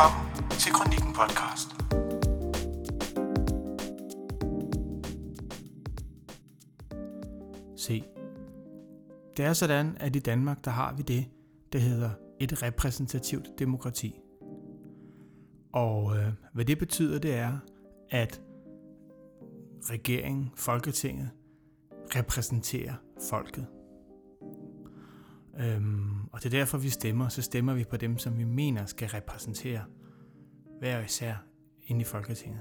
Velkommen til Kronikken podcast. Se, det er sådan, at i Danmark, der har vi det, der hedder et repræsentativt demokrati. Og øh, hvad det betyder, det er, at regeringen, Folketinget, repræsenterer folket. Øhm, og det er derfor, vi stemmer. Så stemmer vi på dem, som vi mener skal repræsentere hver især inde i Folketinget.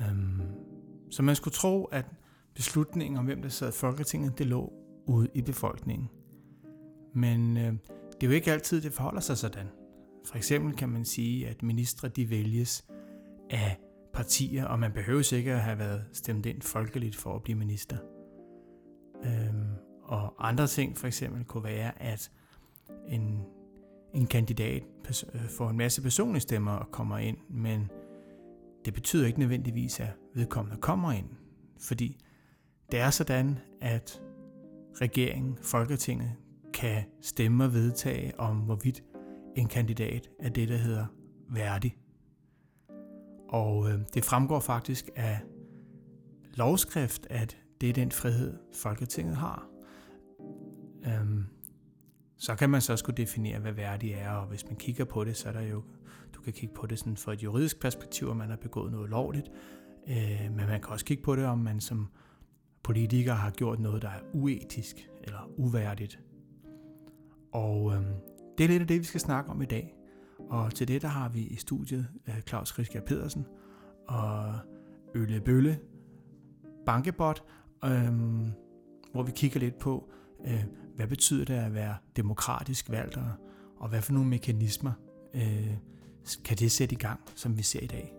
Øhm, så man skulle tro, at beslutningen om, hvem der sad i Folketinget, det lå ude i befolkningen. Men øh, det er jo ikke altid, det forholder sig sådan. For eksempel kan man sige, at ministre de vælges af partier, og man behøver sikkert at have været stemt ind folkeligt for at blive minister. Øhm, og andre ting for eksempel kunne være, at en, en kandidat øh, får en masse personlige stemmer og kommer ind, men det betyder ikke nødvendigvis, at vedkommende kommer ind. Fordi det er sådan, at regeringen, Folketinget, kan stemme og vedtage om, hvorvidt en kandidat er det, der hedder værdig. Og øh, det fremgår faktisk af lovskrift, at det er den frihed, Folketinget har. Så kan man så skulle definere, hvad værdig er, og hvis man kigger på det, så er der jo, du kan kigge på det sådan fra et juridisk perspektiv, om man har begået noget lovligt, øh, men man kan også kigge på det, om man som politiker har gjort noget, der er uetisk eller uværdigt. Og øh, det er lidt af det, vi skal snakke om i dag. Og til det, der har vi i studiet øh, Claus Riskær Pedersen og Ølle Bølle Bankebot, øh, hvor vi kigger lidt på, øh, hvad betyder det at være demokratisk valgt, og, og hvad for nogle mekanismer øh, kan det sætte i gang, som vi ser i dag.